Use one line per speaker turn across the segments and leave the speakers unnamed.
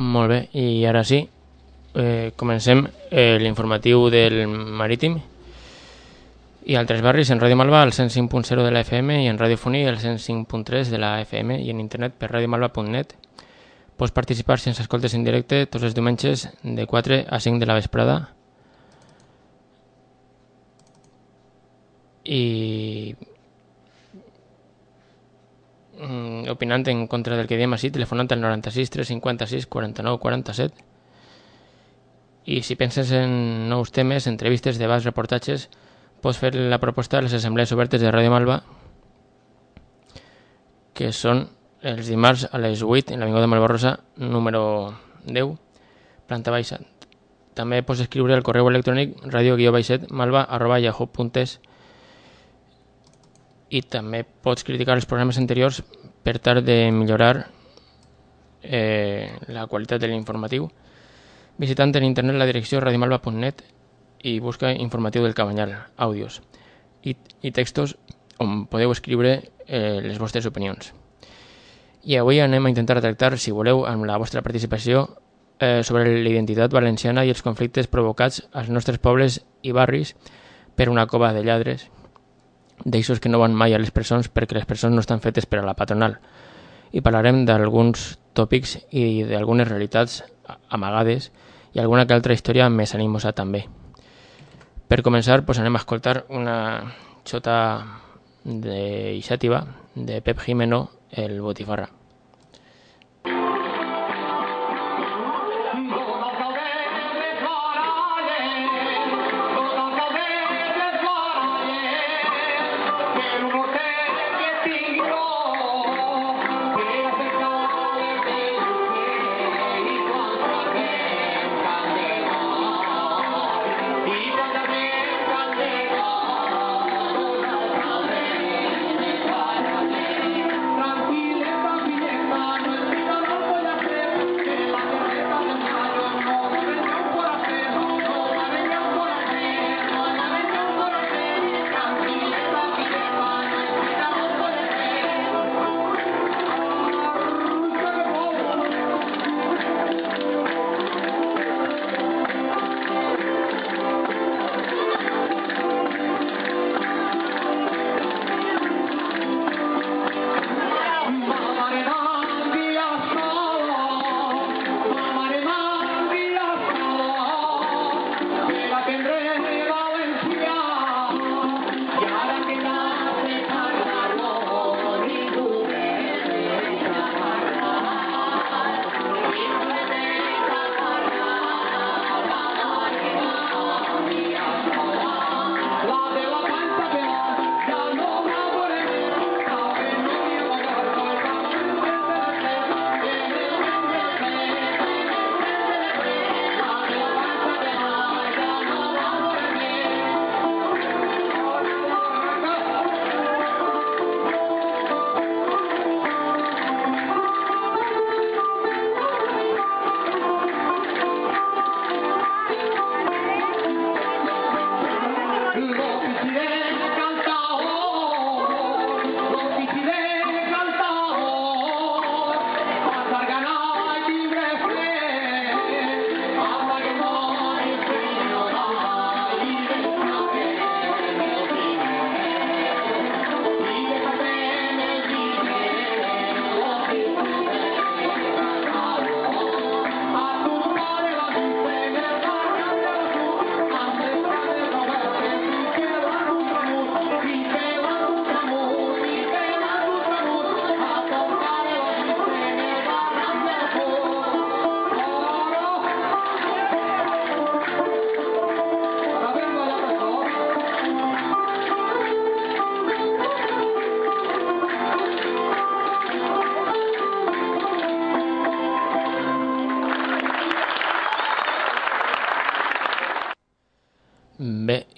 Molt bé, i ara sí, eh, comencem eh, l'informatiu del Marítim i altres barris en Ràdio Malva al 105.0 de la FM i en Radiofonia al 105.3 de la FM i en internet per radiomalva.net. Pots participar si ens escoltes en directe tots els diumenges de 4 a 5 de la vesprada i mm, opinant en contra del que diem així, telefonant al 96 356 49 47 i si penses en nous temes, entrevistes, debats, reportatges, pots fer la proposta a les assemblees obertes de Ràdio Malva, que són els dimarts a les 8 en l'Avinguda Malvarrosa, número 10, planta baixa. També pots escriure al correu electrònic radio-malva arroba yahoo.es i també pots criticar els programes anteriors per tal de millorar eh, la qualitat de l'informatiu visitant en internet la direcció radiomalva.net i busca informatiu del Cabanyal, àudios i, i textos on podeu escriure eh, les vostres opinions. I avui anem a intentar tractar, si voleu, amb la vostra participació eh, sobre l'identitat valenciana i els conflictes provocats als nostres pobles i barris per una cova de lladres, d'eixos que no van mai a les presons perquè les presons no estan fetes per a la patronal. I parlarem d'alguns tòpics i d'algunes realitats amagades i alguna que altra història més animosa també. Per començar, pues anem a escoltar una xota de de Pep Jimeno, el Botifarra.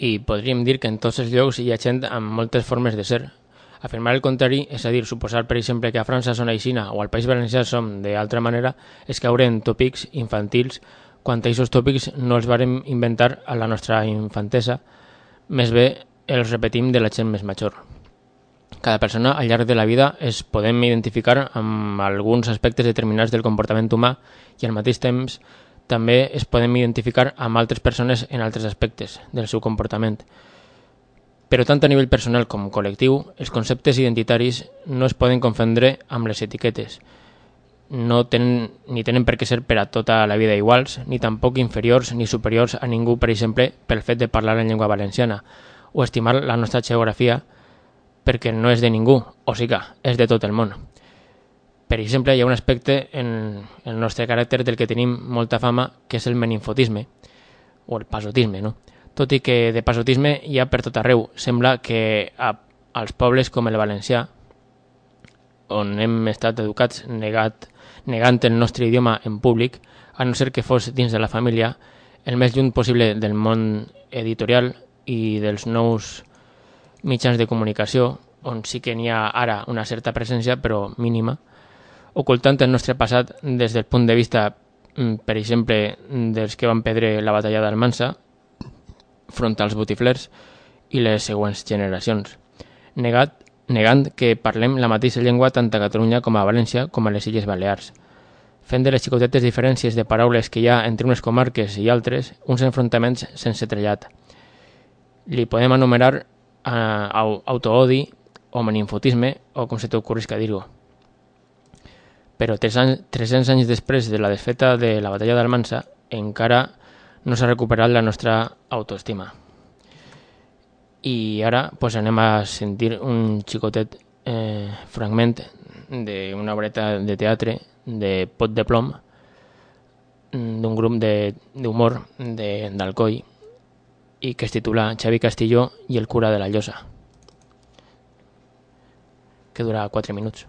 I podríem dir que en tots els llocs hi ha gent amb moltes formes de ser. Afirmar el contrari, és a dir, suposar, per exemple, que a França són aixina o al País Valencià som d'altra manera, és caure en tòpics infantils quan aquests tòpics no els vàrem inventar a la nostra infantesa, més bé els repetim de la gent més major. Cada persona al llarg de la vida es podem identificar amb alguns aspectes determinats del comportament humà i al mateix temps també es podem identificar amb altres persones en altres aspectes del seu comportament. Però tant a nivell personal com col·lectiu, els conceptes identitaris no es poden confondre amb les etiquetes. No tenen, ni tenen per què ser per a tota la vida iguals, ni tampoc inferiors ni superiors a ningú, per exemple, pel fet de parlar en llengua valenciana, o estimar la nostra geografia perquè no és de ningú, o sigui és de tot el món. Per exemple, hi ha un aspecte en el nostre caràcter del que tenim molta fama, que és el meninfotisme, o el pasotisme, no? tot i que de pasotisme hi ha per tot arreu. Sembla que a, als pobles com el valencià, on hem estat educats negat, negant el nostre idioma en públic, a no ser que fos dins de la família, el més lluny possible del món editorial i dels nous mitjans de comunicació, on sí que n'hi ha ara una certa presència, però mínima, ocultant el nostre passat des del punt de vista, mm, per exemple, dels que van perdre la batalla d'Almansa, front als botiflers i les següents generacions, negat, negant que parlem la mateixa llengua tant a Catalunya com a València com a les Illes Balears, fent de les xicotetes diferències de paraules que hi ha entre unes comarques i altres uns enfrontaments sense trellat. Li podem anomenar eh, autoodi o meninfotisme o com se t'ocorrisca dir-ho. Però 300 anys després de la desfeta de la batalla d'Almansa encara no s'ha recuperat la nostra autoestima. I ara pues, anem a sentir un xicotet eh, fragment d'una obreta de teatre de Pot de Plom d'un grup d'humor d'Alcoi i que es titula Xavi Castillo i el cura de la llosa que dura 4 minuts.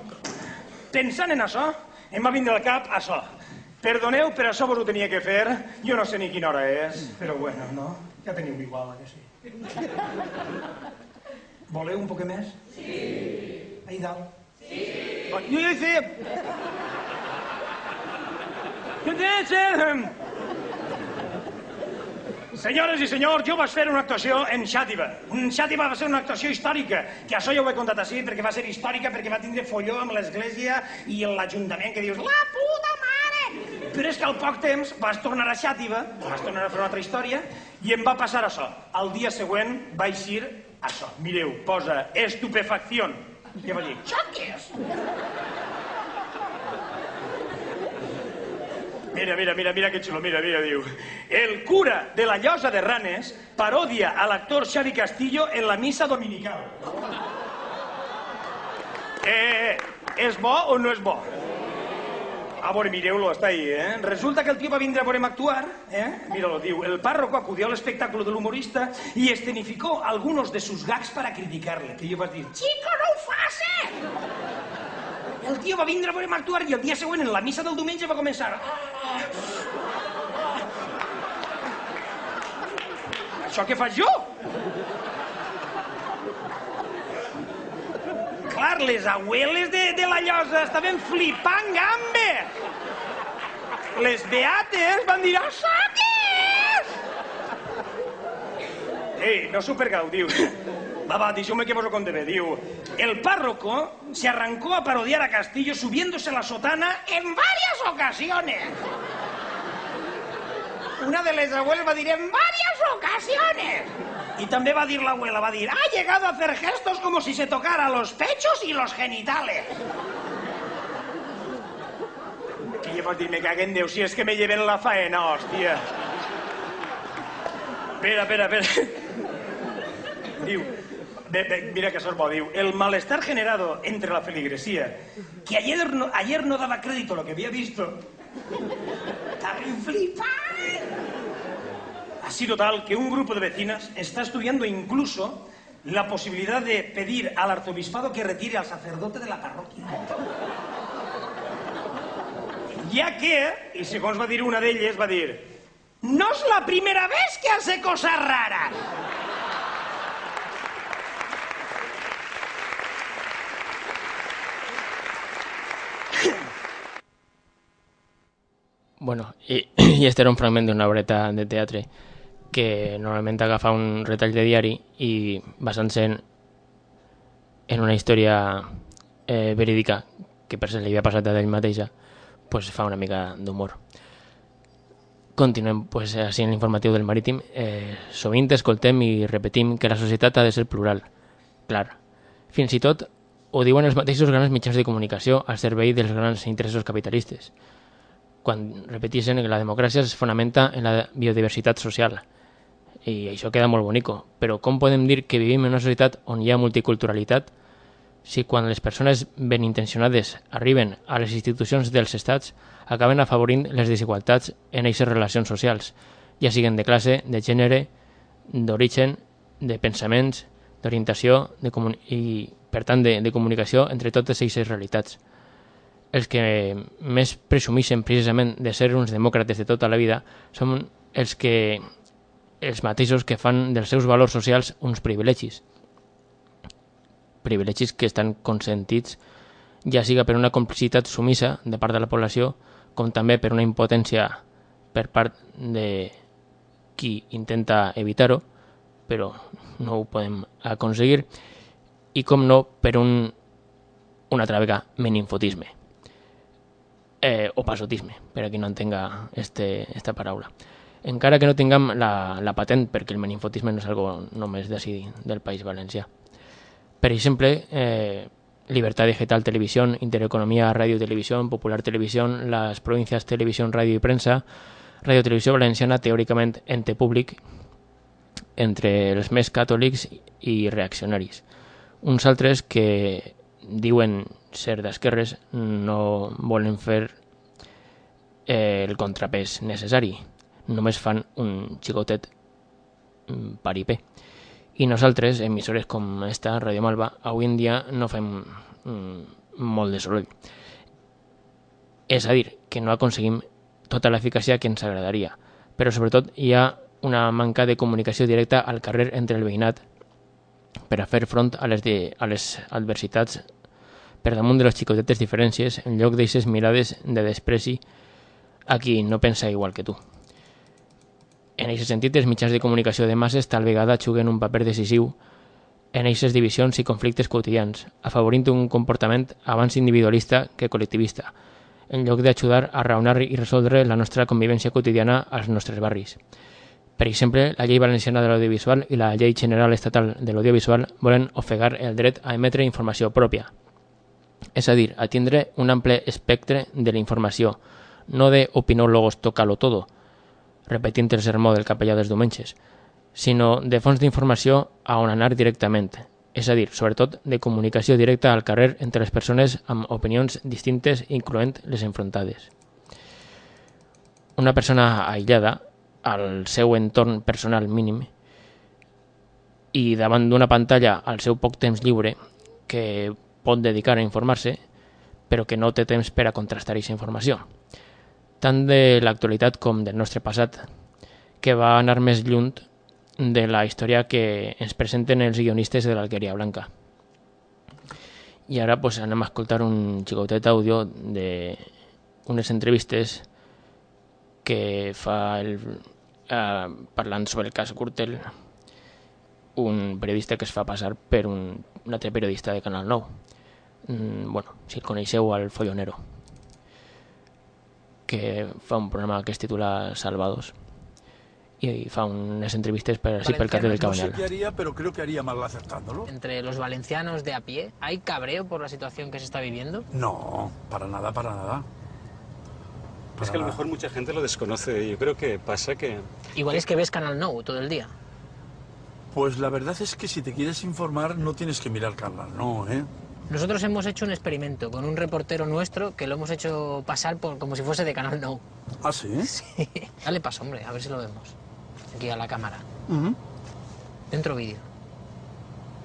pensant en això, em va vindre al cap això. Perdoneu, però això vos ho tenia que fer. Jo no sé ni quina hora és, però bueno, no? Ja teniu igual, que sí? Voleu un poc més? Sí. Ahí dalt? Sí. Oh, jo ja sé... Jo Senyores i senyors, jo vaig fer una actuació en Xàtiva. Xàtiva va ser una actuació històrica, que això ja ho he contat així, perquè va ser històrica, perquè va tindre folló amb l'església i l'Ajuntament, que dius, la puta mare! Però és que al poc temps vas tornar a Xàtiva, vas tornar a fer una altra història, i em va passar això. Al dia següent vaig dir això. Mireu, posa estupefacció. I vaig dir, això què és? Mira, mira, mira, mira que xulo, mira, mira, diu. El cura de la llosa de Ranes parodia a l'actor Xavi Castillo en la missa dominical. Eh, és bo o no és bo? A veure, mireu-lo, està ahí, eh? Resulta que el tio va vindre a veurem actuar, eh? Míralo, diu, el párroco acudió al espectáculo del humorista y escenificó algunos de sus gags para criticarle. Que jo vaig dir, chico, no ho facis! El tio va vindre a veure actuar i el dia següent, en la missa del diumenge, va començar... Això què faig jo? Clar, les abueles de, de la llosa estaven flipant gambe. Les beates van dir, és? Ei, no supergau, Va, va, díxome que vos lo conté. Diu, el párroco se arrancó a parodiar a Castillo subiéndose la sotana en varias ocasiones. Una de les abuelas va dir en varias ocasiones. Y también va a decir la abuela, va a decir, ha llegado a hacer gestos como si se tocara los pechos y los genitales. Que yo dir, me caguen Déu, si és que me lleven la faena, hòstia. Espera, espera, espera. Diu, mira que diu, el malestar generado entre la feligresía, que ayer no, daba crédito a lo que había visto, estaba flipado. Así total que un grupo de vecinas está estudiando incluso la posibilidad de pedir al arzobispado que retire al sacerdote de la parroquia. Ya que, y segons va dir una d'elles, va dir no és la primera vez que hace cosas raras.
Bueno, i, i este era un fragment d'una obreta de teatre que normalment agafa un retall de diari i basant-se en, en una història eh, verídica que per ser li havia passat a ell mateixa pues fa una mica d'humor. Continuem pues, així en l'informatiu del Marítim. Eh, sovint escoltem i repetim que la societat ha de ser plural. Clar. Fins i tot ho diuen els mateixos grans mitjans de comunicació al servei dels grans interessos capitalistes. Quan repeteixen que la democràcia es fonamenta en la biodiversitat social, i això queda molt bonico, però com podem dir que vivim en una societat on hi ha multiculturalitat? Si quan les persones ben intencionades arriben a les institucions dels estats acaben afavorint les desigualtats en aquestes relacions socials, ja siguen de classe, de gènere, d'origen, de pensaments, d'orientació i, per tant, de, de comunicació entre totes aquestes realitats. Els que més presumeixen precisament de ser uns demòcrates de tota la vida són els que els mateixos que fan dels seus valors socials uns privilegis. Privilegis que estan consentits ja siga per una complicitat sumissa de part de la població com també per una impotència per part de qui intenta evitar-ho, però no ho podem aconseguir, i com no per un, una altra vegada, meninfotisme, eh, o pasotisme, per a no entenga este, esta paraula encara que no tinguem la, la patent, perquè el meninfotisme no és algo només d'ací del País Valencià. Per exemple, eh, Libertad Digital Televisión, Intereconomía Radio Televisión, Popular Televisión, las provincias Televisión, Radio i Premsa, Radio Televisió Valenciana, teòricament ente públic, entre els més catòlics i reaccionaris. Uns altres que diuen ser d'esquerres no volen fer eh, el contrapès necessari només fan un xicotet mm, paripé. I nosaltres, emissores com esta, Radio Malva, avui en dia no fem mm, molt de soroll. És a dir, que no aconseguim tota l'eficàcia que ens agradaria, però sobretot hi ha una manca de comunicació directa al carrer entre el veïnat per a fer front a les, de, a les adversitats per damunt de les xicotetes diferències en lloc d'eixes mirades de despreci a qui no pensa igual que tu. En aquest sentit, els mitjans de comunicació de masses tal vegada juguen un paper decisiu en aquestes divisions i conflictes quotidians, afavorint un comportament abans individualista que col·lectivista, en lloc d'ajudar a raonar i resoldre la nostra convivència quotidiana als nostres barris. Per exemple, la llei valenciana de l'audiovisual i la llei general estatal de l'audiovisual volen ofegar el dret a emetre informació pròpia, és a dir, a tindre un ample espectre de la informació, no de opinólogos tocalo todo, repetint el sermó del capellà dels diumenges, sinó de fons d'informació a on anar directament, és a dir, sobretot de comunicació directa al carrer entre les persones amb opinions distintes, incloent les enfrontades. Una persona aïllada, al seu entorn personal mínim, i davant d'una pantalla al seu poc temps lliure que pot dedicar a informar-se, però que no té temps per a contrastar aquesta informació tant de l'actualitat com del nostre passat, que va anar més lluny de la història que ens presenten els guionistes de l'Alqueria Blanca. I ara pues, anem a escoltar un xicotet àudio de unes entrevistes que fa el, eh, parlant sobre el cas Gürtel un periodista que es fa passar per un, un altre periodista de Canal 9. Mm, bueno, si el coneixeu, al Follonero que fa un programa que es titula Salvados i fa unes entrevistes per, així pel carrer del
No sé
Cabanyal.
qué haría, pero creo que haría mal aceptándolo.
Entre los valencianos de a pie, ¿hay cabreo por la situación que se está viviendo?
No, para nada, para nada.
Es que a lo mejor mucha gente lo desconoce. Yo creo que pasa que
Igual es que ves Canal No todo el día.
Pues la verdad es que si te quieres informar no tienes que mirar canal, no, ¿eh?
Nosotros hemos hecho un experimento con un reportero nuestro que lo hemos hecho pasar por como si fuese de Canal No.
¿Ah, sí?
Dale paso, hombre, a ver si lo vemos. Aquí a la cámara. Dentro vídeo.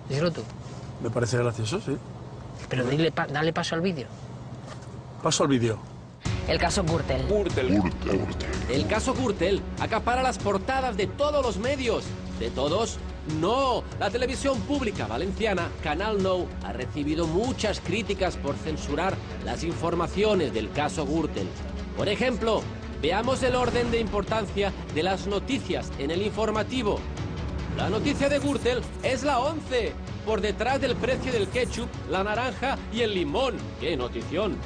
Díselo tú.
Me parece gracioso, sí.
Pero dile pa- dale paso al vídeo.
Paso al vídeo.
El caso Gürtel.
El caso Gürtel acapara las portadas de todos los medios. ¿De todos? No. La televisión pública valenciana, Canal No, ha recibido muchas críticas por censurar las informaciones del caso Gürtel. Por ejemplo, veamos el orden de importancia de las noticias en el informativo. La noticia de Gürtel es la 11, por detrás del precio del ketchup, la naranja y el limón. ¡Qué notición!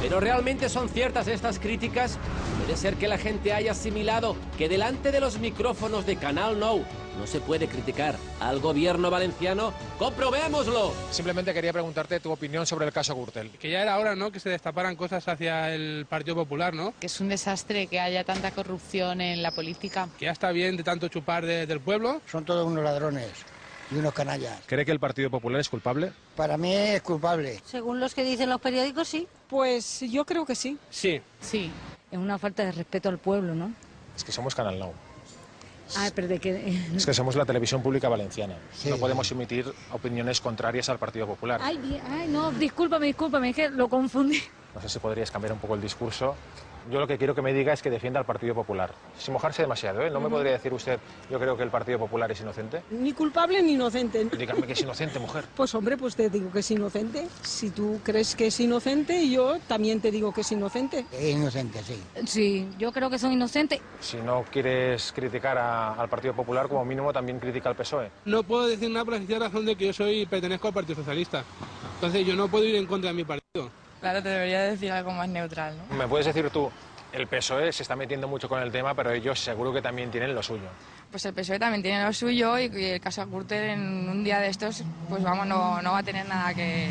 Pero realmente son ciertas estas críticas. Puede ser que la gente haya asimilado que delante de los micrófonos de Canal No no se puede criticar al gobierno valenciano. ¡Comprobémoslo!
Simplemente quería preguntarte tu opinión sobre el caso Gürtel. Que ya era hora, ¿no?, que se destaparan cosas hacia el Partido Popular, ¿no?
que es un desastre que haya tanta corrupción en la política.
Que ya está bien de tanto chupar de- del pueblo.
Son todos unos ladrones y unos canallas.
¿Cree que el Partido Popular es culpable?
Para mí es culpable.
Según los que dicen los periódicos, sí.
Pues yo creo que sí.
Sí.
Sí.
Es una falta de respeto al pueblo, ¿no?
Es que somos Canal Now.
Ah, pero de.
Es que somos la televisión pública valenciana.
Sí.
No podemos emitir opiniones contrarias al Partido Popular.
Ay, ay, no, discúlpame, discúlpame, es que lo confundí.
No sé si podrías cambiar un poco el discurso. Yo lo que quiero que me diga es que defienda al Partido Popular. Sin mojarse demasiado, ¿eh? No me podría decir usted, yo creo que el Partido Popular es inocente.
Ni culpable ni inocente.
Dígame que es inocente, mujer.
Pues hombre, pues te digo que es inocente. Si tú crees que es inocente, yo también te digo que es inocente.
Es inocente, sí.
Sí, yo creo que son inocentes.
Si no quieres criticar a- al Partido Popular, como mínimo también critica al PSOE.
No puedo decir nada por la sencilla razón de que yo soy pertenezco al Partido Socialista. Entonces yo no puedo ir en contra de mi partido.
Claro, te debería decir algo más neutral, ¿no?
¿Me puedes decir tú, el PSOE se está metiendo mucho con el tema, pero ellos seguro que también tienen lo suyo?
Pues el PSOE también tiene lo suyo y, y el caso Gürtel en un día de estos, pues vamos, no, no va a tener nada que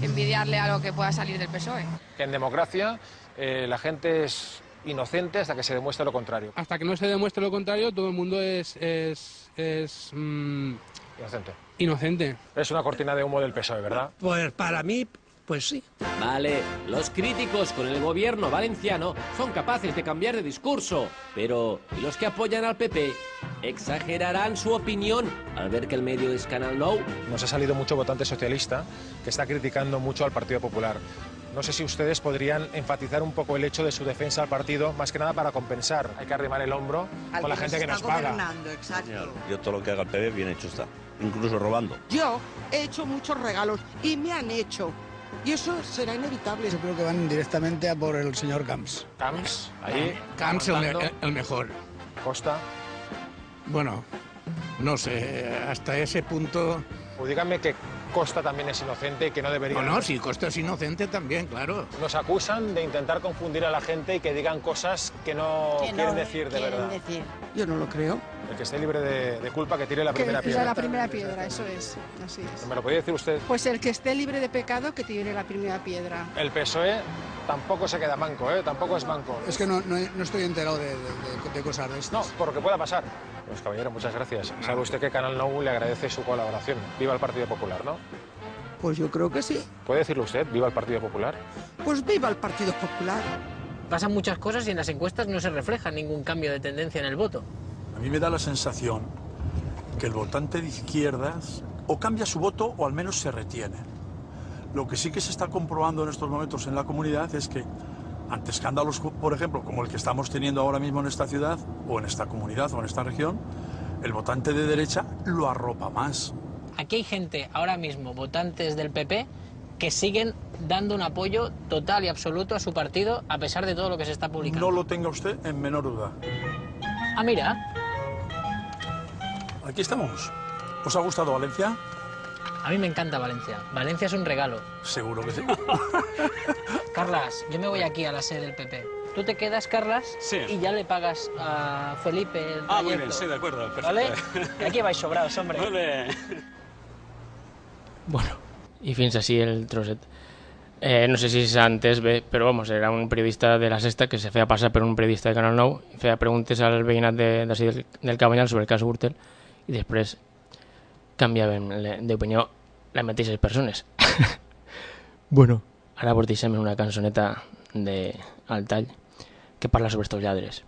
envidiarle a lo que pueda salir del PSOE.
Que en democracia eh, la gente es inocente hasta que se demuestre lo contrario.
Hasta que no se demuestre lo contrario, todo el mundo es, es, es mm,
Inocente.
inocente.
Es una cortina de humo del PSOE, ¿verdad?
Pues para mí, pues sí.
Vale, los críticos con el gobierno valenciano son capaces de cambiar de discurso, pero ¿y los que apoyan al PP? ¿Exagerarán su opinión al ver que el medio es Canal No?
Nos ha salido mucho votante socialista que está criticando mucho al Partido Popular. No sé si ustedes podrían enfatizar un poco el hecho de su defensa al partido, más que nada para compensar. Hay que arrimar el hombro con la gente que nos paga.
Yo todo lo que haga el PP bien hecho está, incluso robando.
Yo he hecho muchos regalos y me han hecho. Y eso será inevitable.
Yo creo que van directamente a por el señor Camps.
Camps, ahí.
Camps el, me- el mejor.
Costa.
Bueno, no sé, hasta ese punto...
O díganme que Costa también es inocente y que no debería.
No, no, si Costa es inocente también, claro.
Nos acusan de intentar confundir a la gente y que digan cosas que no quieren decir de verdad.
Yo no lo creo.
El que esté libre de, de culpa que tire la primera piedra.
primera piedra, eso es. Así es.
¿Me lo podría decir usted?
Pues el que esté libre de pecado, que tire la primera piedra.
El PSOE tampoco se queda manco, ¿eh? Tampoco es manco.
Es que no, no, no estoy enterado de, cosas de esto.
No, por lo que pueda pasar. Pues caballero, muchas gracias. Sabe usted que Canal Nou le agradece su colaboración. Viva el Partido Popular, ¿no?
Pues yo creo que sí.
¿Puede decirlo usted? Viva el Partido Popular.
Pues viva el Partido Popular.
Pasan muchas cosas y en las encuestas no se refleja ningún cambio de tendencia en el voto.
A mí me da la sensación que el votante de izquierdas o cambia su voto o al menos se retiene. Lo que sí que se está comprobando en estos momentos en la comunidad es que ante escándalos, por ejemplo, como el que estamos teniendo ahora mismo en esta ciudad o en esta comunidad o en esta región, el votante de derecha lo arropa más.
Aquí hay gente ahora mismo, votantes del PP, que siguen dando un apoyo total y absoluto a su partido a pesar de todo lo que se está publicando.
No lo tenga usted en menor duda.
Ah, mira,
Aquí estamos. ¿Os ha gustado Valencia?
A mí me encanta Valencia. Valencia es un regalo.
Seguro que sí.
Carlas, yo me voy aquí a la sede del PP. Tú te quedas, Carlas,
Sí.
y ya le pagas a Felipe el
Ah, muy bien, sí, de acuerdo. Perfecto.
¿Vale? Aquí vais sobrados, hombre.
Bé.
Bueno, i fins així el trosset. Eh, no sé si s'ha entès bé, però vamos, era un periodista de la Sexta que se feia passar per un periodista de Canal 9 i feia preguntes al veïnat de, d'ací del, del Cabanyal sobre el cas Gürtel i després canviaven d'opinió les mateixes persones. bueno, ara deixem una cançoneta de al tall que parla sobre estos lladres.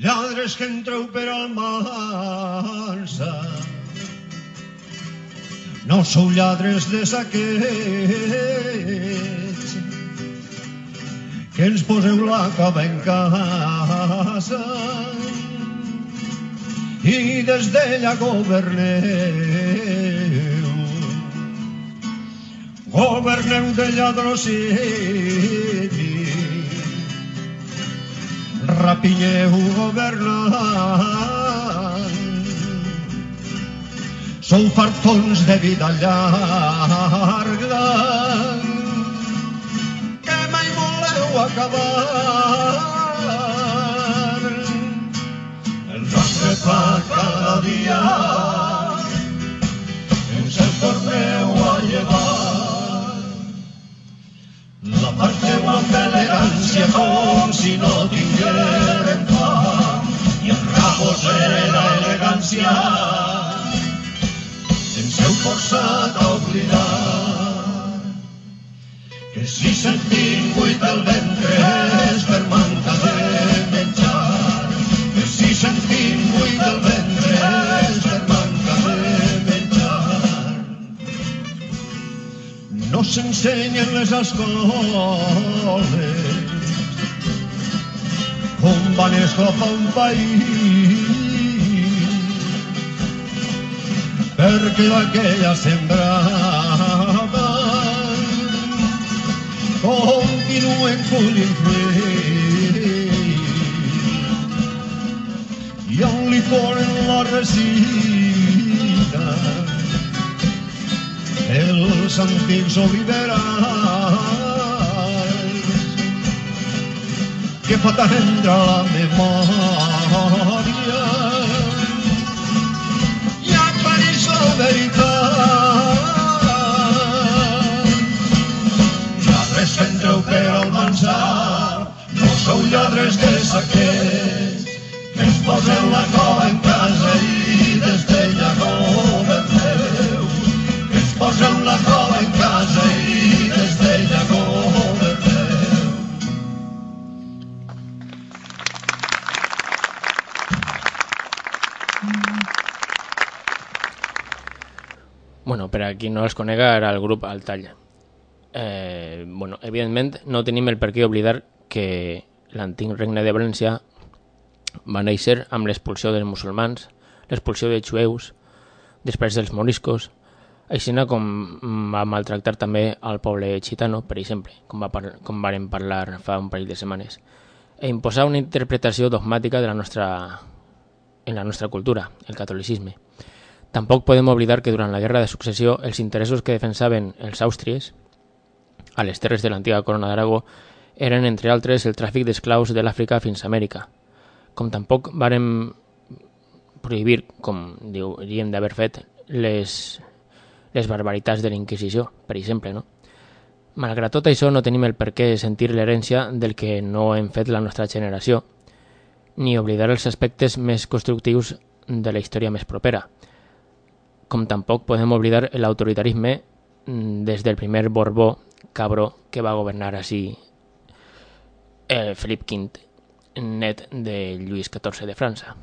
Lladres que entreu per Almansa no sou lladres de saqueig que ens poseu la cava en casa. I des d'ella governeu governeu de lladrocidi rapinyeu governant. Sou fartons de vida llarga que mai voleu acabar. El nostre pa cada dia Parteu amb elegància com si no tinguérem fam. I el rapos era elegància ens heu forçat a oblidar que si sentim buit el ventre és per manca de menjar. Que si sentim buit el ventre no s'ensenyen les escoles com van esclafar un país perquè d'aquella sembrada continuen collint fruit i on li ponen la resina els antics oliverals que fa tendre la memòria i aclareix la veritat. Lladres que entreu per al mansar, no sou lladres de saquers, que ens poseu la cova en casa i des d'ella governeu.
Per a qui no els conega, era el grup Altall. Eh, bueno, evidentment, no tenim el per què oblidar que l'antic regne de València va néixer amb l'expulsió dels musulmans, l'expulsió de jueus, després dels moriscos, així com va maltractar també al poble gitano, per exemple, com, va com varen parlar fa un parell de setmanes, e imposar una interpretació dogmàtica de la nostra, en la nostra cultura, el catolicisme. Tampoc podem oblidar que durant la Guerra de Successió els interessos que defensaven els àustries a les terres de l'antiga corona d'Aragó eren, entre altres, el tràfic d'esclaus de l'Àfrica fins a Amèrica. Com tampoc varen prohibir, com diríem d'haver fet, les, les barbaritats de la Inquisició, per exemple, no? Malgrat tot això, no tenim el per què sentir l'herència del que no hem fet la nostra generació, ni oblidar els aspectes més constructius de la història més propera, com tampoc podem oblidar l'autoritarisme mm, des del primer Borbó cabró que va governar així eh, Felip V, net de Lluís XIV de França,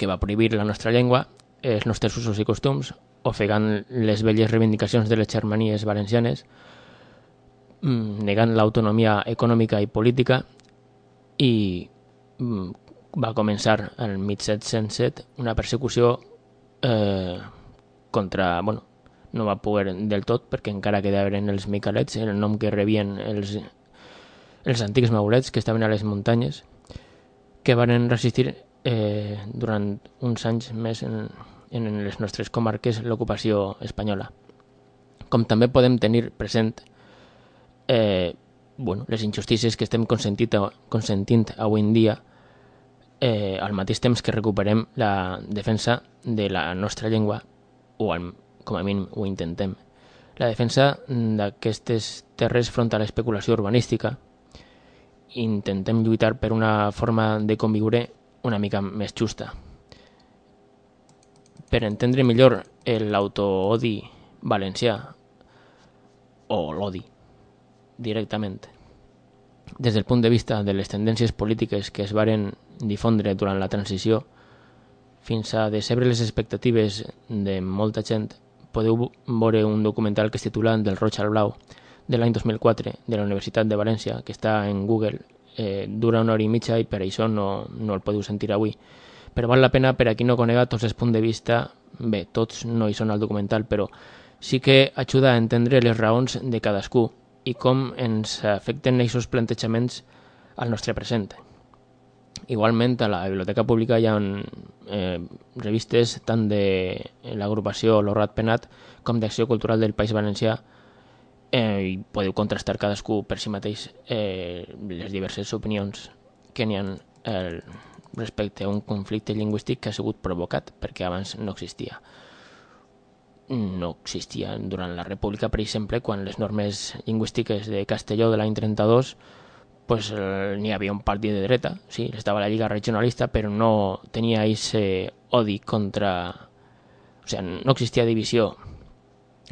que va prohibir la nostra llengua, els nostres usos i costums, ofegant les velles reivindicacions de les germanies valencianes, mm, negant l'autonomia econòmica i política i mm, va començar el 1707 una persecució eh, contra... Bueno, no va poder del tot perquè encara quedaven els Miquelets, el nom que rebien els, els antics maulets que estaven a les muntanyes, que van resistir eh, durant uns anys més en, en les nostres comarques l'ocupació espanyola. Com també podem tenir present eh, bueno, les injustícies que estem consentint, consentint avui en dia eh, al mateix temps que recuperem la defensa de la nostra llengua, o com a mínim ho intentem. La defensa d'aquestes terres front a l'especulació urbanística. Intentem lluitar per una forma de conviure una mica més justa. Per entendre millor l'autoodi valencià o l'odi directament des del punt de vista de les tendències polítiques que es varen difondre durant la transició fins a decebre les expectatives de molta gent, podeu veure un documental que es titula Del roig al blau, de l'any 2004, de la Universitat de València, que està en Google. Eh, dura una hora i mitja i per això no, no el podeu sentir avui. Però val la pena per a qui no conega tots els punts de vista, bé, tots no hi són al documental, però sí que ajuda a entendre les raons de cadascú i com ens afecten aquests plantejaments al nostre present. Igualment, a la Biblioteca Pública hi ha eh, revistes tant de l'agrupació L'Horrat Penat com d'Acció Cultural del País Valencià eh, i podeu contrastar cadascú per si mateix eh, les diverses opinions que n'hi ha eh, respecte a un conflicte lingüístic que ha sigut provocat perquè abans no existia. No existia durant la República, per exemple, quan les normes lingüístiques de Castelló de l'any 32 pues, eh, n'hi havia un partit de dreta, sí, estava la Lliga Regionalista, però no tenia ese odi contra... O sigui, no existia divisió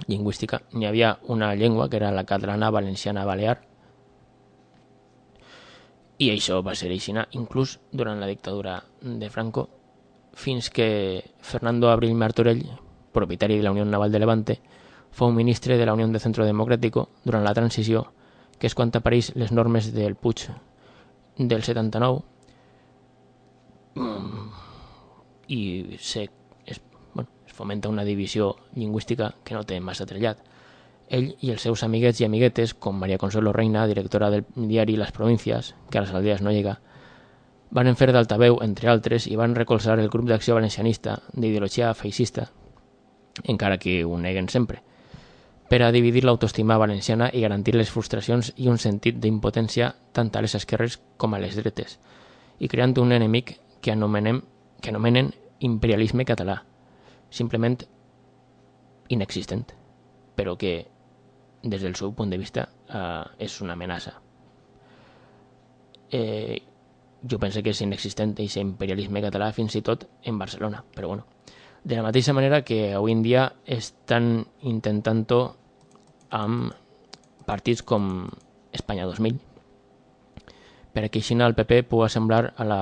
lingüística, n'hi havia una llengua que era la catalana valenciana balear, i això va ser així, inclús durant la dictadura de Franco, fins que Fernando Abril Martorell, propietari de la Unió Naval de Levante, fou ministre de la Unió de Centro Democràtico durant la transició, que és quan apareix les normes del Puig del 79 mm, i se, es, bueno, es fomenta una divisió lingüística que no té massa trellat. Ell i els seus amiguets i amiguetes, com Maria Consuelo Reina, directora del diari Les Províncies, que a les aldees no llega, van fer d'altaveu, entre altres, i van recolzar el grup d'acció valencianista d'ideologia feixista encara que ho neguen sempre, per a dividir l'autoestima valenciana i garantir les frustracions i un sentit d'impotència tant a les esquerres com a les dretes, i creant un enemic que anomenem que anomenen imperialisme català, simplement inexistent, però que des del seu punt de vista eh, és una amenaça. Eh, jo penso que és inexistent aquest imperialisme català fins i tot en Barcelona, però bueno, de la mateixa manera que avui en dia estan intentant-ho amb partits com Espanya 2000 perquè així el PP pugui semblar a la,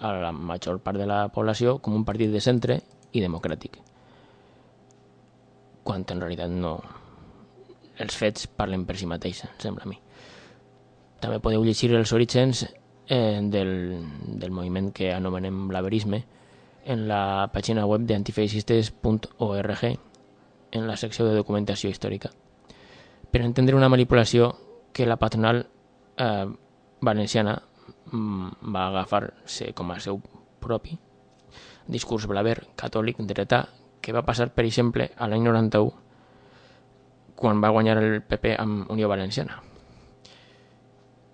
a la major part de la població com un partit de centre i democràtic. Quan en realitat no. Els fets parlen per si mateix, sembla a mi. També podeu llegir els orígens eh, del, del moviment que anomenem l'averisme, en la pàgina web de antifeixistes.org en la secció de documentació històrica per entendre una manipulació que la patronal eh, valenciana mm, va agafar-se com a seu propi discurs blaver catòlic dretà que va passar, per exemple, a l'any 91 quan va guanyar el PP amb Unió Valenciana.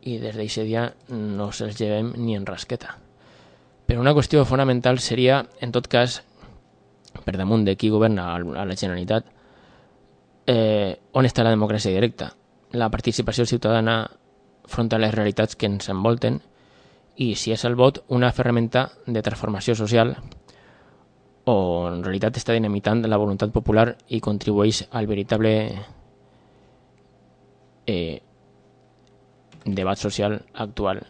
I des d'aquest dia no se'ls llevem ni en rasqueta. Però una qüestió fonamental seria, en tot cas, per damunt de qui governa a la Generalitat, eh, on està la democràcia directa, la participació ciutadana front a les realitats que ens envolten i si és el vot una ferramenta de transformació social o en realitat està dinamitant la voluntat popular i contribueix al veritable eh, debat social actual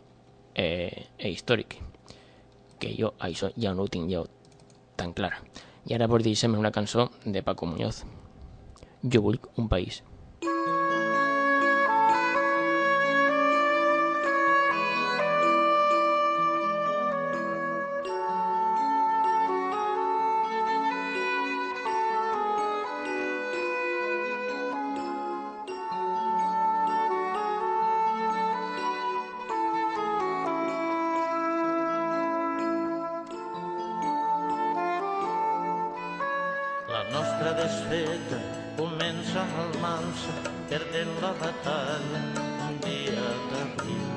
eh, e històric que jo això ja no ho tan clar. I ara vos deixem una cançó de Paco Muñoz. Jo vull un país.
Altra desfeta comença el mansa perdent la batalla un dia d'abril.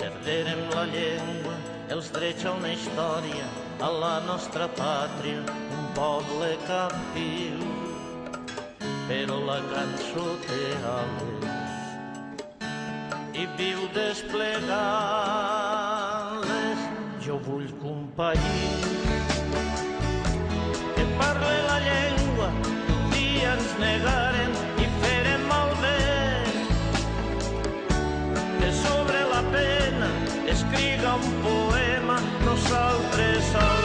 Perderem la llengua, els drets a una història, a la nostra pàtria, un poble captiu. Però la cançó té ales i viu desplegant-les. Jo vull que un país ens negaren i ferem malbé que sobre la pena escriga un poema nosaltres salvem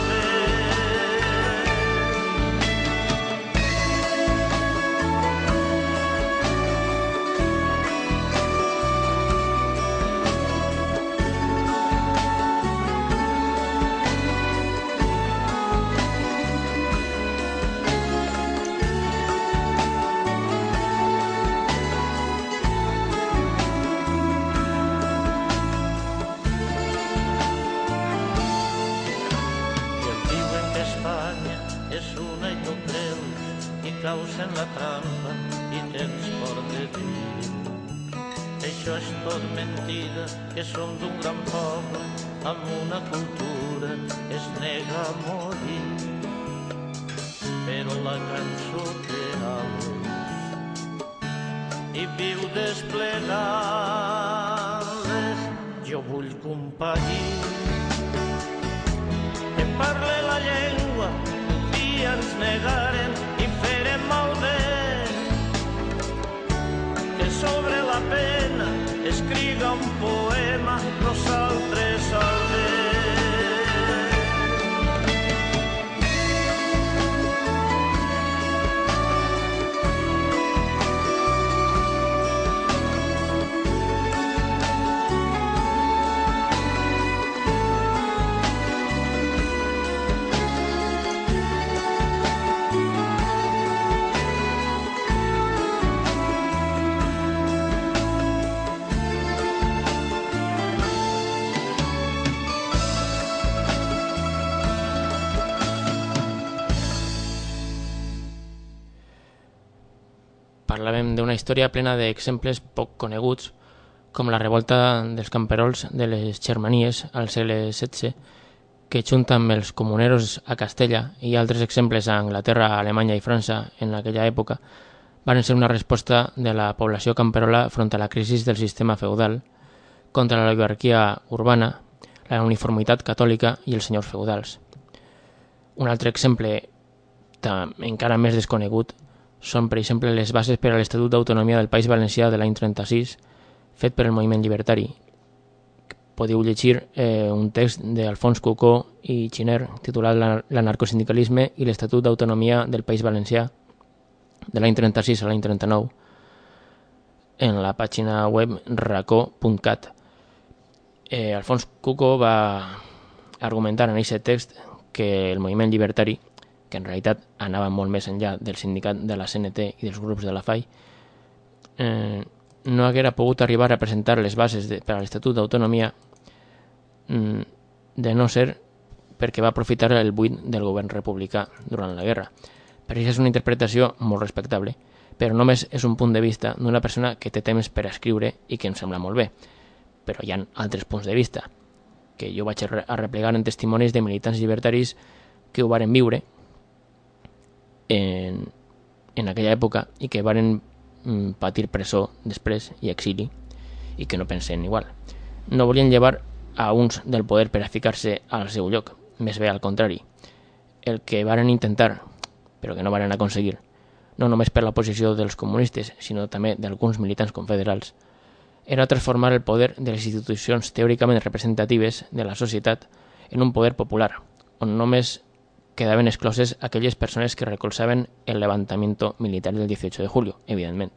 que som d'un gran poble amb una cultura que es nega a morir. Però la cançó té ales i viu desplegant-les. Jo vull país que parle la llengua dia ens negaren i ferem malbé que sobre la pena escriga un poema nosaltres
història plena d'exemples poc coneguts, com la revolta dels camperols de les Germanies al segle XVI, que junta amb els comuneros a Castella i altres exemples a Anglaterra, Alemanya i França en aquella època, van ser una resposta de la població camperola front a la crisi del sistema feudal, contra la oligarquia urbana, la uniformitat catòlica i els senyors feudals. Un altre exemple encara més desconegut són, per exemple, les bases per a l'Estatut d'Autonomia del País Valencià de l'any 36, fet per el moviment llibertari. Podeu llegir eh, un text d'Alfons Cucó i Xiner titulat "La- L'anarcosindicalisme i l'Estatut d'Autonomia del País Valencià de l'any 36 a l'any 39 en la pàgina web racó.cat. Eh, Alfons Cucó va argumentar en aquest text que el moviment llibertari que en realitat anava molt més enllà del sindicat de la CNT i dels grups de la FAI, eh, no haguera pogut arribar a presentar les bases de, per a l'Estatut d'Autonomia mm, de no ser perquè va aprofitar el buit del govern republicà durant la guerra. Per això és una interpretació molt respectable, però només és un punt de vista d'una persona que té temps per escriure i que em sembla molt bé. Però hi ha altres punts de vista, que jo vaig a re- a replegar en testimonis de militants llibertaris que ho varen viure en, en aquella època i que varen mm, patir presó després i exili i que no pensen igual. No volien llevar a uns del poder per a ficar-se al seu lloc, més bé al contrari. El que varen intentar, però que no varen aconseguir, no només per la posició dels comunistes, sinó també d'alguns militants confederals, era transformar el poder de les institucions teòricament representatives de la societat en un poder popular, on només quedaven excloses aquelles persones que recolzaven el levantamiento militar del 18 de julio, evidentment,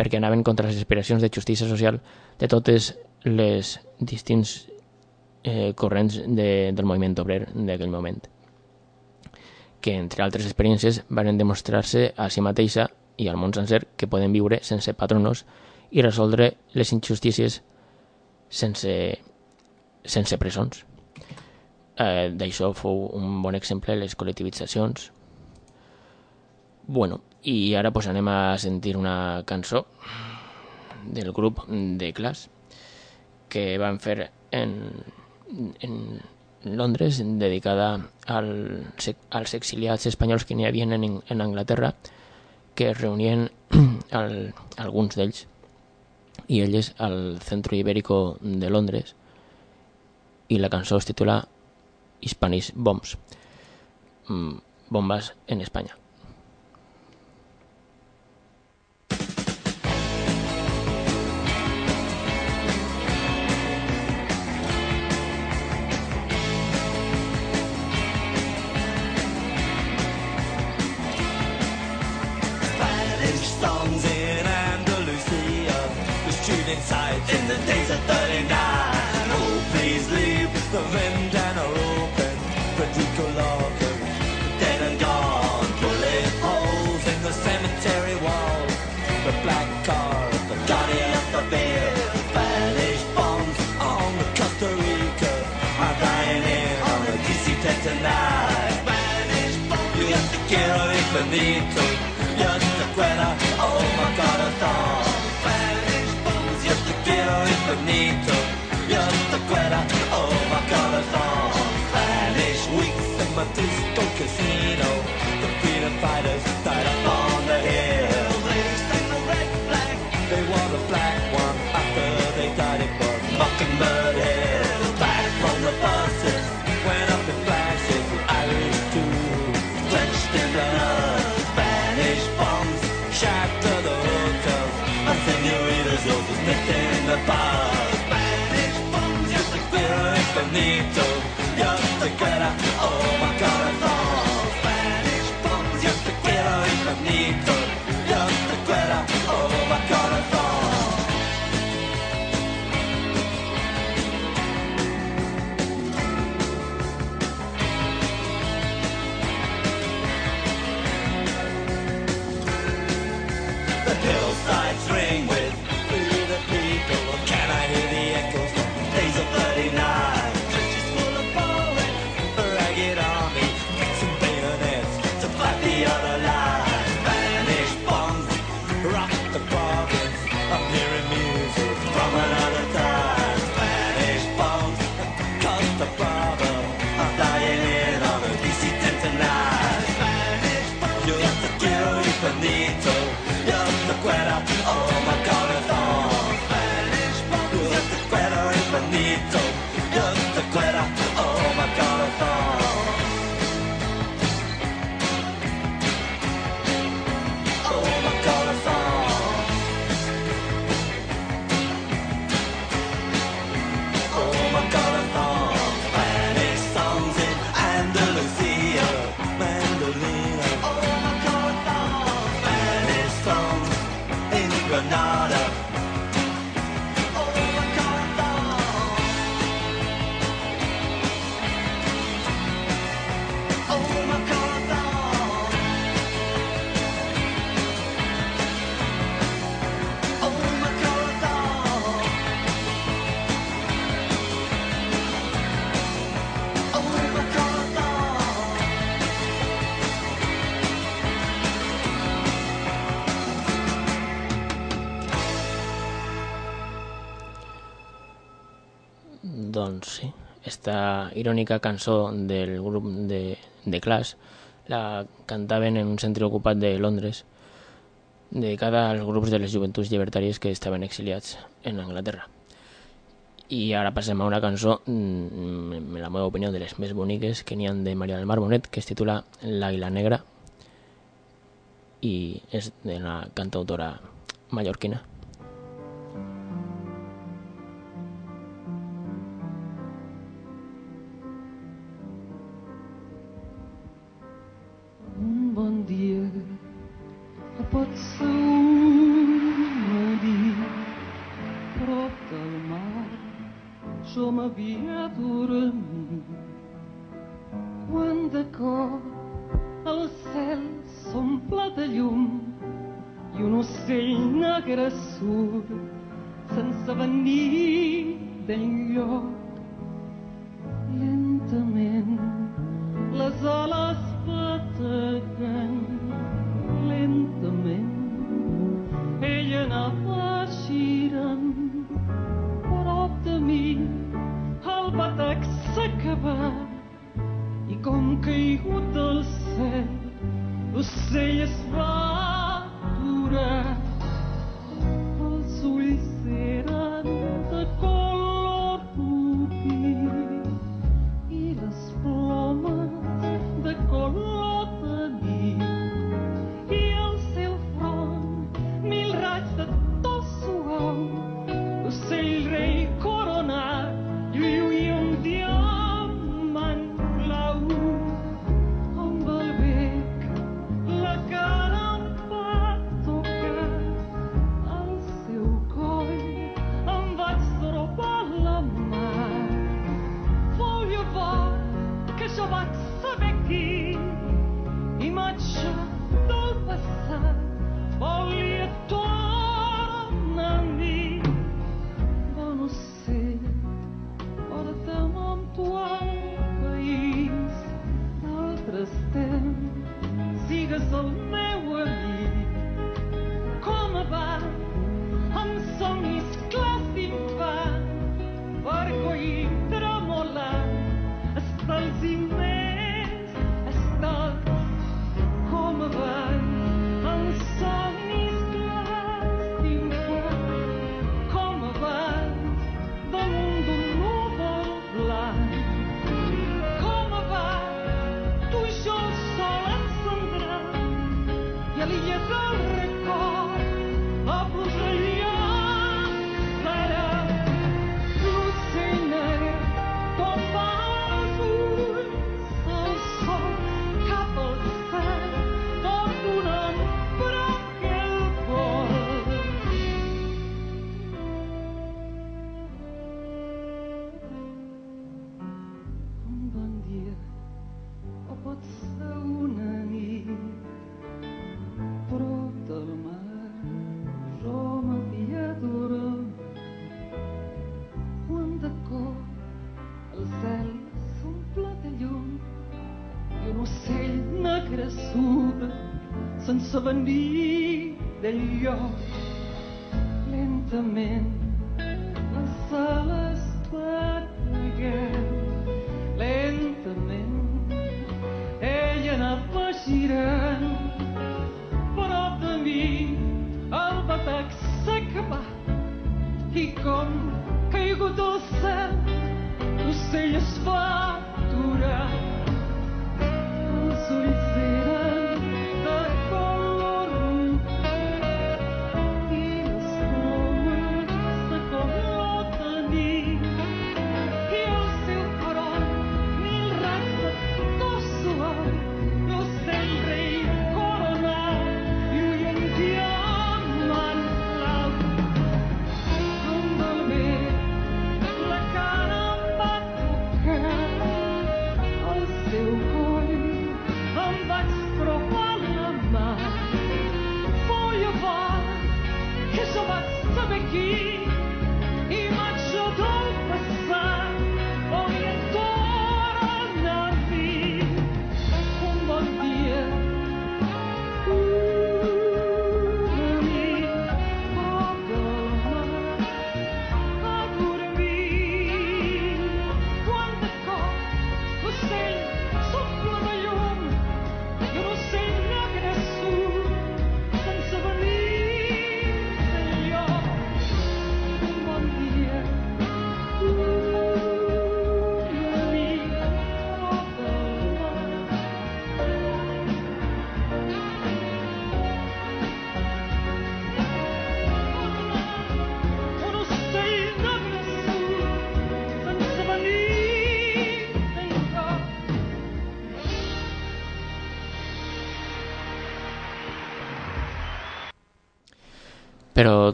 perquè anaven contra les aspiracions de justícia social de totes les distints eh, corrents de, del moviment obrer d'aquell moment que, entre altres experiències, varen demostrar-se a si mateixa i al món sencer que poden viure sense patronos i resoldre les injustícies sense, sense presons. Eh, D'això fou un bon exemple les col·lectivitzacions, Bueno, i ara pues, anem a sentir una cançó del grup de Clash que van fer en, en Londres dedicada al, als exiliats espanyols que n'hi havia en, en Anglaterra que es reunien al, alguns d'ells i elles al Centro Ibérico de Londres. I la cançó es titula Spanish Bombs. Mm, bombes en Espanya
disco casino. The freedom fighters died up on the hill. They the red flag, they wore the black one after they died it was Mockingbird Hill. Back from the buses, went up in flashes, Irish too. Drenched in blood, Spanish bombs shatter the hotels. And senoritas nipped in the bars. Spanish bombs, just the quiero infinito.
Esta irònica cançó del grup de, de Clash la cantaven en un centre ocupat de Londres dedicada als grups de les joventuts llibertàries que estaven exiliats en Anglaterra. I ara passem a una cançó, mm, en la meva opinió, de les més boniques que n'hi de Maria del Mar Bonet, que es titula L'Àguila Negra i és de la cantautora mallorquina.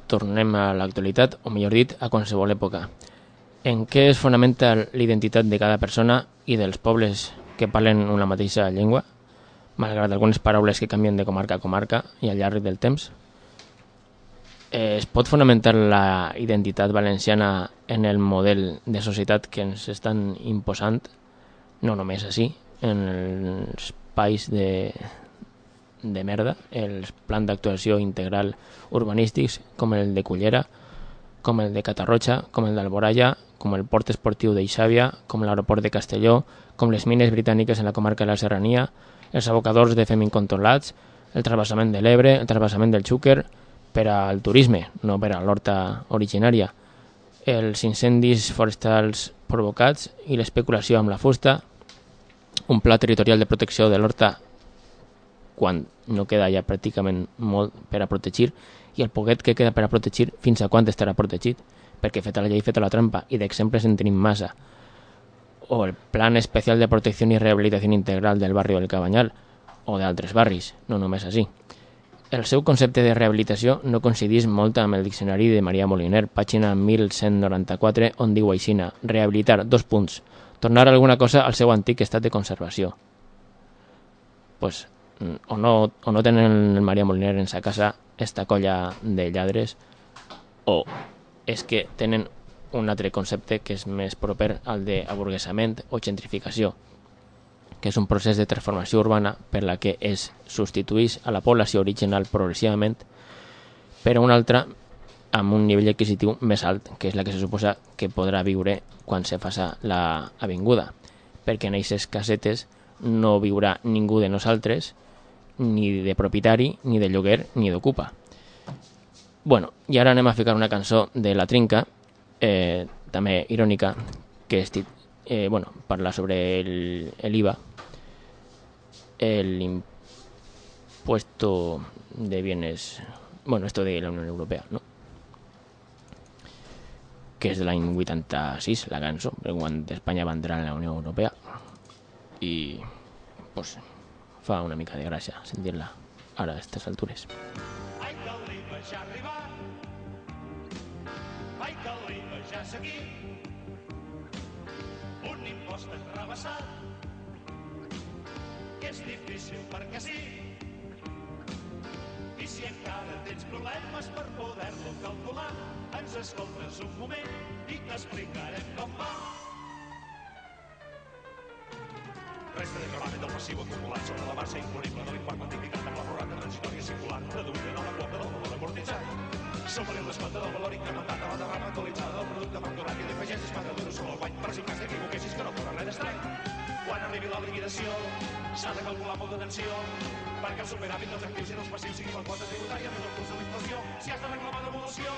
tornem a l'actualitat, o millor dit, a qualsevol època. En què es fonamenta l'identitat de cada persona i dels pobles que parlen una mateixa llengua, malgrat algunes paraules que canvien de comarca a comarca i al llarg del temps? Eh, es pot fonamentar la identitat valenciana en el model de societat que ens estan imposant, no només així, en els païs de, de merda, els plans d'actuació integral urbanístics com el de Cullera, com el de Catarroja, com el d'Alboraya, com el port esportiu d'Eixàvia, com l'aeroport de Castelló, com les mines britàniques en la comarca de la Serrania, els abocadors de fem incontrolats, el trasbassament de l'Ebre, el trasbassament del Xúquer, per al turisme, no per a l'horta originària, els incendis forestals provocats i l'especulació amb la fusta, un pla territorial de protecció de l'horta quan no queda ja pràcticament molt per a protegir i el poquet que queda per a protegir fins a quan estarà protegit perquè feta la llei feta la trampa i d'exemples en tenim massa o el Plan Especial de Protecció i Rehabilitació Integral del barri del Cabanyal o d'altres barris, no només així. El seu concepte de rehabilitació no coincidís molt amb el diccionari de Maria Moliner, pàgina 1194, on diu aixina, rehabilitar, dos punts, tornar alguna cosa al seu antic estat de conservació. pues, o, no, o no tenen el Maria Moliner en sa casa esta colla de lladres, o és que tenen un altre concepte que és més proper al d'aburguesament o gentrificació, que és un procés de transformació urbana per la que es substituís a la població original progressivament per una altra amb un nivell adquisitiu més alt, que és la que se suposa que podrà viure quan se faça la avinguda, perquè en aquestes casetes no viurà ningú de nosaltres, ni de propietari, ni de lloguer, ni d'ocupa. Bueno, i ara anem a ficar una cançó de La Trinca, eh, també irònica, que és, eh, bueno, parla sobre el, el IVA, el impuesto de bienes, bueno, esto de la Unión Europea, ¿no? que és de l'any 86, la cançó, quan Espanya va entrar en la Unió Europea i pues, fa una mica de gràcia sentir-la ara a aquestes altures.
Ai, que l'IVA ja ha arribat. Ai, que l'IVA ja és aquí. Un impost enrabassat. Que és difícil perquè sí. I si encara tens problemes per poder-lo calcular, ens escoltes un moment i t'explicarem com va. Resta de gravamen del passiu acumulat sobre la base imponible de l'import quantificat amb la prorrata transitòria circular, traduïda en la quota del valor amortitzat. Sobre descompte del valor incrementat a la derrama actualitzada del producte facturat i li afegeixes 4 euros sobre el guany per si cas t'equivoquessis que no corre res d'estrany. Quan arribi la liquidació, s'ha de calcular molt d'atenció perquè el superàvit dels actius i dels passius sigui la quota tributària més el curs de la inflació. Si has de reclamar devolució,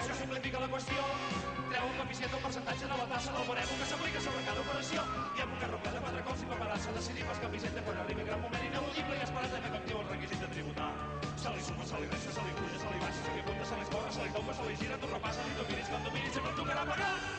això simplifica la qüestió. Treu un coeficient del percentatge de la tassa del baremo que s'aplica sobre cada operació. I amb un carroquet de quatre cops i preparar-se a decidir canvis entre quan arribi gran moment ineludible i esperar també efectiu el requisit de tributar. Se li suma, se li resta, se li puja, se li baixa, se li apunta, se li escorre, se li tomba, se li gira, tu repassa, li dominis, quan dominis, sempre et tocarà pagar.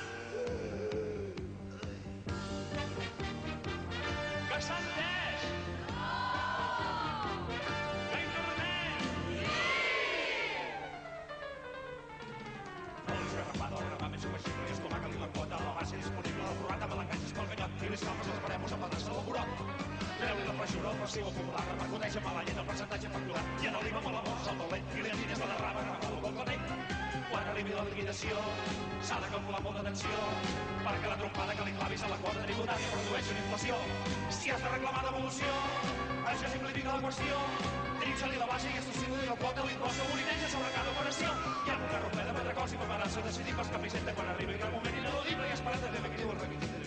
La feixura al passiu acumular, repercuteix amb l'any en el percentatge facturat i en l'IVA amb la bossa al dolent i li atines la derrama agafant el complement. Quan arribi la liquidació, s'ha de calcular molt d'atenció perquè la trompada que li clavis a la quota tributària produeix una inflació. Si has de reclamar devolució, això simplifica la qüestió. Trinxa-li la base i associa-li la quota l'impost que bonineja sobre cada operació. I amb un carro ple de quatre cols i preparar-se decidir pels canvis entre quan arribi el moment ineludible i esperar també que diu el requisit.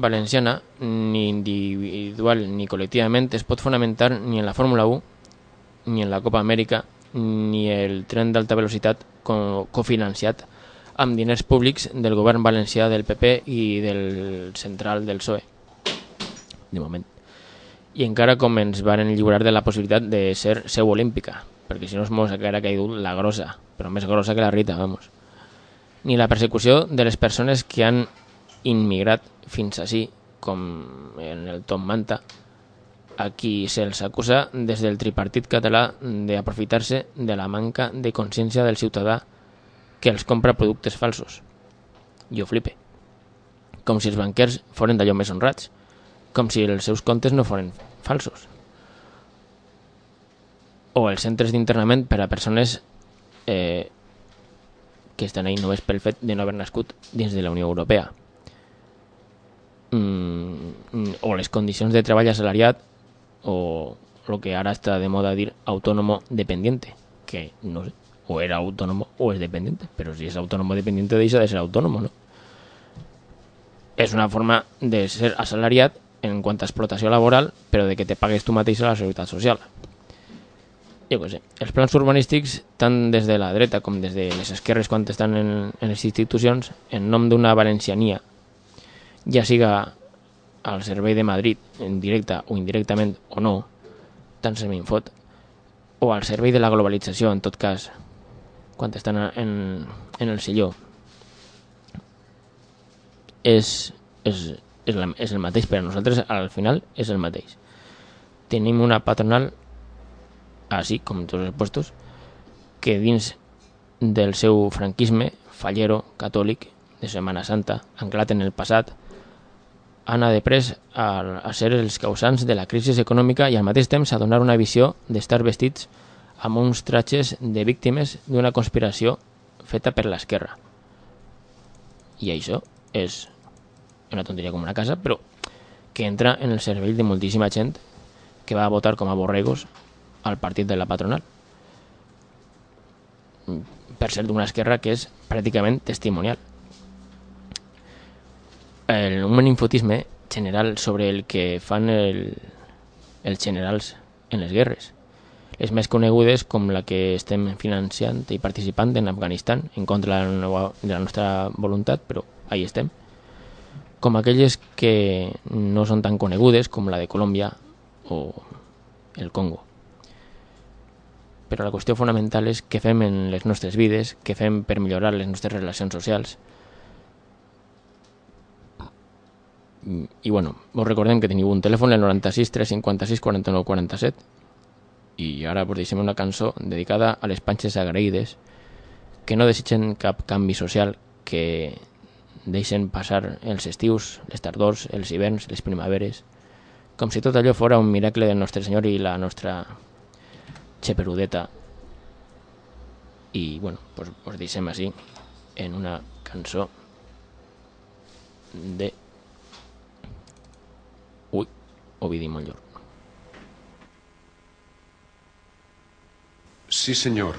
valenciana, ni individual ni col·lectivament, es pot fonamentar ni en la Fórmula 1, ni en la Copa Amèrica, ni el tren d'alta velocitat co cofinanciat amb diners públics del govern valencià del PP i del central del PSOE, de moment. I encara com ens varen lliurar de la possibilitat de ser seu olímpica, perquè si no es mos haguera caigut la grossa, però més grossa que la Rita, vamos. Ni la persecució de les persones que han immigrat fins així, com en el Tom Manta, a qui se'ls acusa des del tripartit català d'aprofitar-se de la manca de consciència del ciutadà que els compra productes falsos. Jo flipe. Com si els banquers foren d'allò més honrats. Com si els seus comptes no foren falsos. O els centres d'internament per a persones eh, que estan ahí només pel fet de no haver nascut dins de la Unió Europea. Mm, o les condicions de treball assalariat o el que ara està de moda dir autònomo dependiente, que no sé, o era autònomo o és dependiente, però si és autònomo dependiente deixa de ser autònomo, no? És una forma de ser assalariat en quant a explotació laboral, però de que te pagues tu mateix a la seguretat social. Jo què sé, els plans urbanístics, tant des de la dreta com des de les esquerres quan estan en, en les institucions, en nom d'una valenciania, ja siga al servei de Madrid, en directe o indirectament o no, tant se m'infot, o al servei de la globalització, en tot cas, quan estan en, en el silló, és, és, és, la, és el mateix, per a nosaltres al final és el mateix. Tenim una patronal, així com tots els puestos, que dins del seu franquisme fallero catòlic de Setmana Santa, anclat en el passat, han de pres a, a ser els causants de la crisi econòmica i al mateix temps a donar una visió d'estar vestits amb uns tratges de víctimes d'una conspiració feta per l'esquerra. I això és una tonteria com una casa, però que entra en el cervell de moltíssima gent que va votar com a borregos al partit de la patronal. Per ser d'una esquerra que és pràcticament testimonial. El, un infotisme general sobre el que fan el, els generals en les guerres. Les més conegudes com la que estem financiant i participant en Afganistan en contra de la, nova, de la nostra voluntat, però ahí estem com aquelles que no són tan conegudes com la de Colòmbia o el Congo. Però la qüestió fonamental és què fem en les nostres vides, què fem per millorar les nostres relacions socials. I bueno, vos recordem que teniu un telèfon, el 96 356 49 47, i ara vos deixem una cançó dedicada a les panxes agraïdes que no desitgen cap canvi social, que deixen passar els estius, les tardors, els hiverns, les primaveres, com si tot allò fora un miracle del nostre Senyor i la nostra xeperudeta. I, bueno, pues, us deixem així, en una cançó de...
Sí, señor.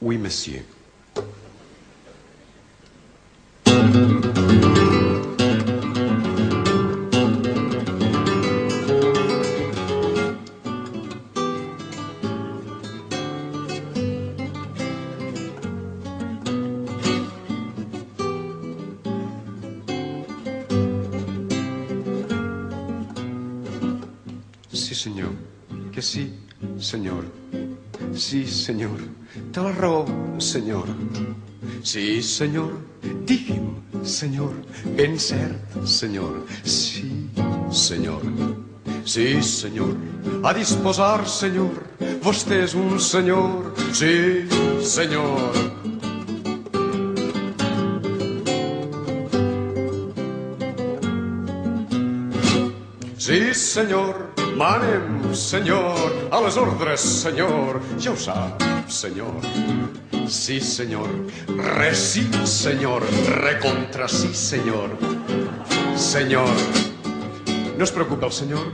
Oui, monsieur. Senyor. Sí, senyor. Digui'm, senyor. Ben cert, senyor. Sí, senyor. Sí, senyor. A disposar, senyor. Vostè és un senyor. Sí, senyor. Sí, senyor. Manem, senyor. A les ordres, senyor. Ja ho sap, senyor. Sí, senyor. Re sí, senyor. Recontra sí, senyor. Senyor. No es preocupa el senyor.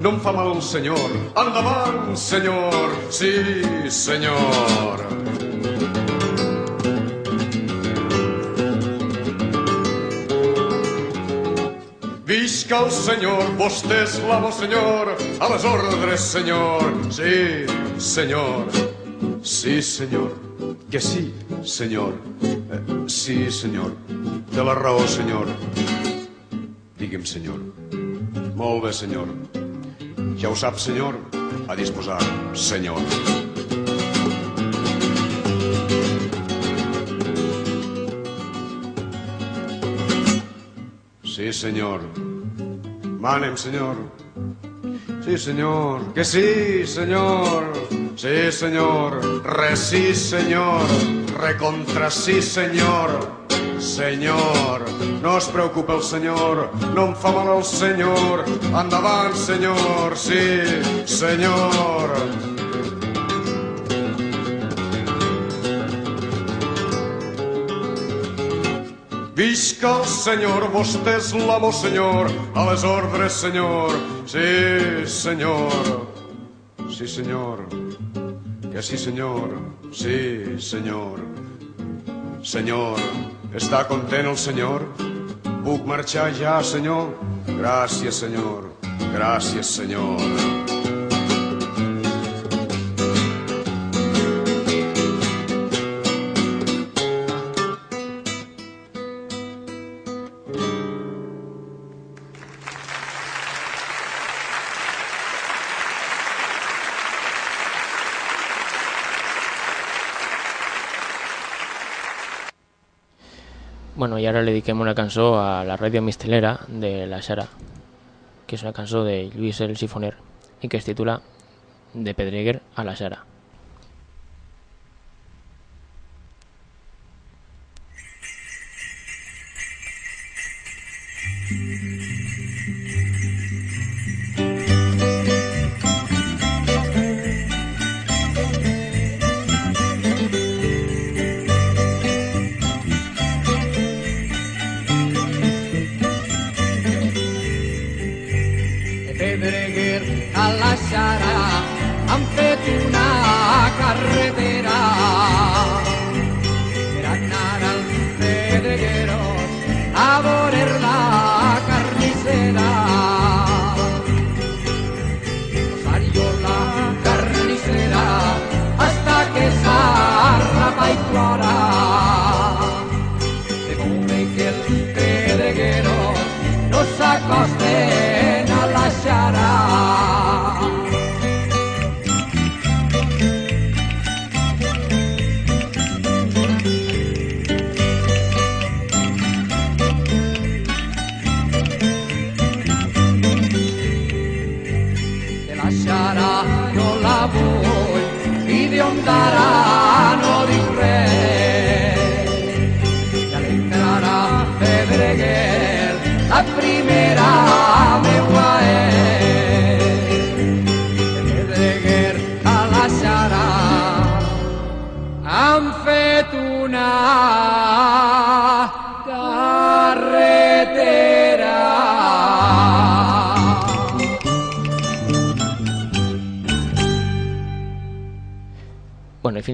No em fa mal el senyor. Endavant, senyor. Sí, senyor. Visca el senyor, vostè és l'amo, senyor. A les ordres, senyor. Sí, senyor. Sí, senyor. Que sí, senyor. Eh, sí, senyor. Té la raó, senyor. Digui'm, senyor. Molt bé, senyor. Ja ho sap, senyor. A disposar, senyor. Sí, senyor. Manem, senyor. Sí, senyor. Que sí, senyor. Sí, senyor. Re sí, senyor. Recontra sí, senyor. Senyor, no es preocupa el senyor, no em fa mal el senyor. Endavant, senyor, sí, senyor. Visca el senyor, vostè és l'amo, senyor, a les ordres, senyor. Sí, senyor. Sí, senyor. Que sí, senyor. Sí, senyor. Senyor, està content el senyor? Puc marxar ja, senyor? Gràcies, senyor. Gràcies, senyor.
Ara li dediquem una cançó a la ràdio mistelera de la Xara, que és una cançó de Lluís el Sifoner i que es titula De Pedreguer a la Xara.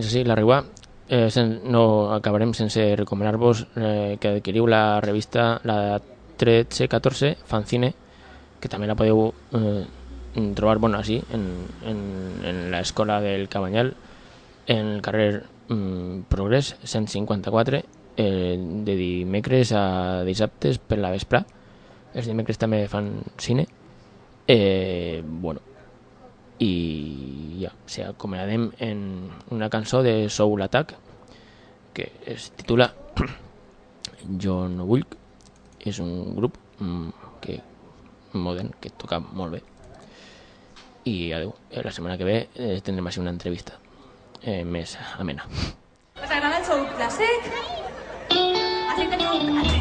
Així la riua. Eh, no acabarem sense recomanar-vos eh, que adquiriu la revista la 1314 Fanzine, que també la podeu eh, trobar bueno, així, en, en l'escola del Cabanyal, en el carrer mm, Progrés 154, eh, de dimecres a dissabtes per la vespre. Els dimecres també fan cine. Eh, bueno, i ja, o sigui, acomiadem en una cançó de Soul Attack que es titula Jo no vull és un grup mm, que modern, que toca molt bé. I Eh, la setmana que ve eh, tindrem així una entrevista eh, més amena.
¿Os agrada el Soul Classic? Así teniu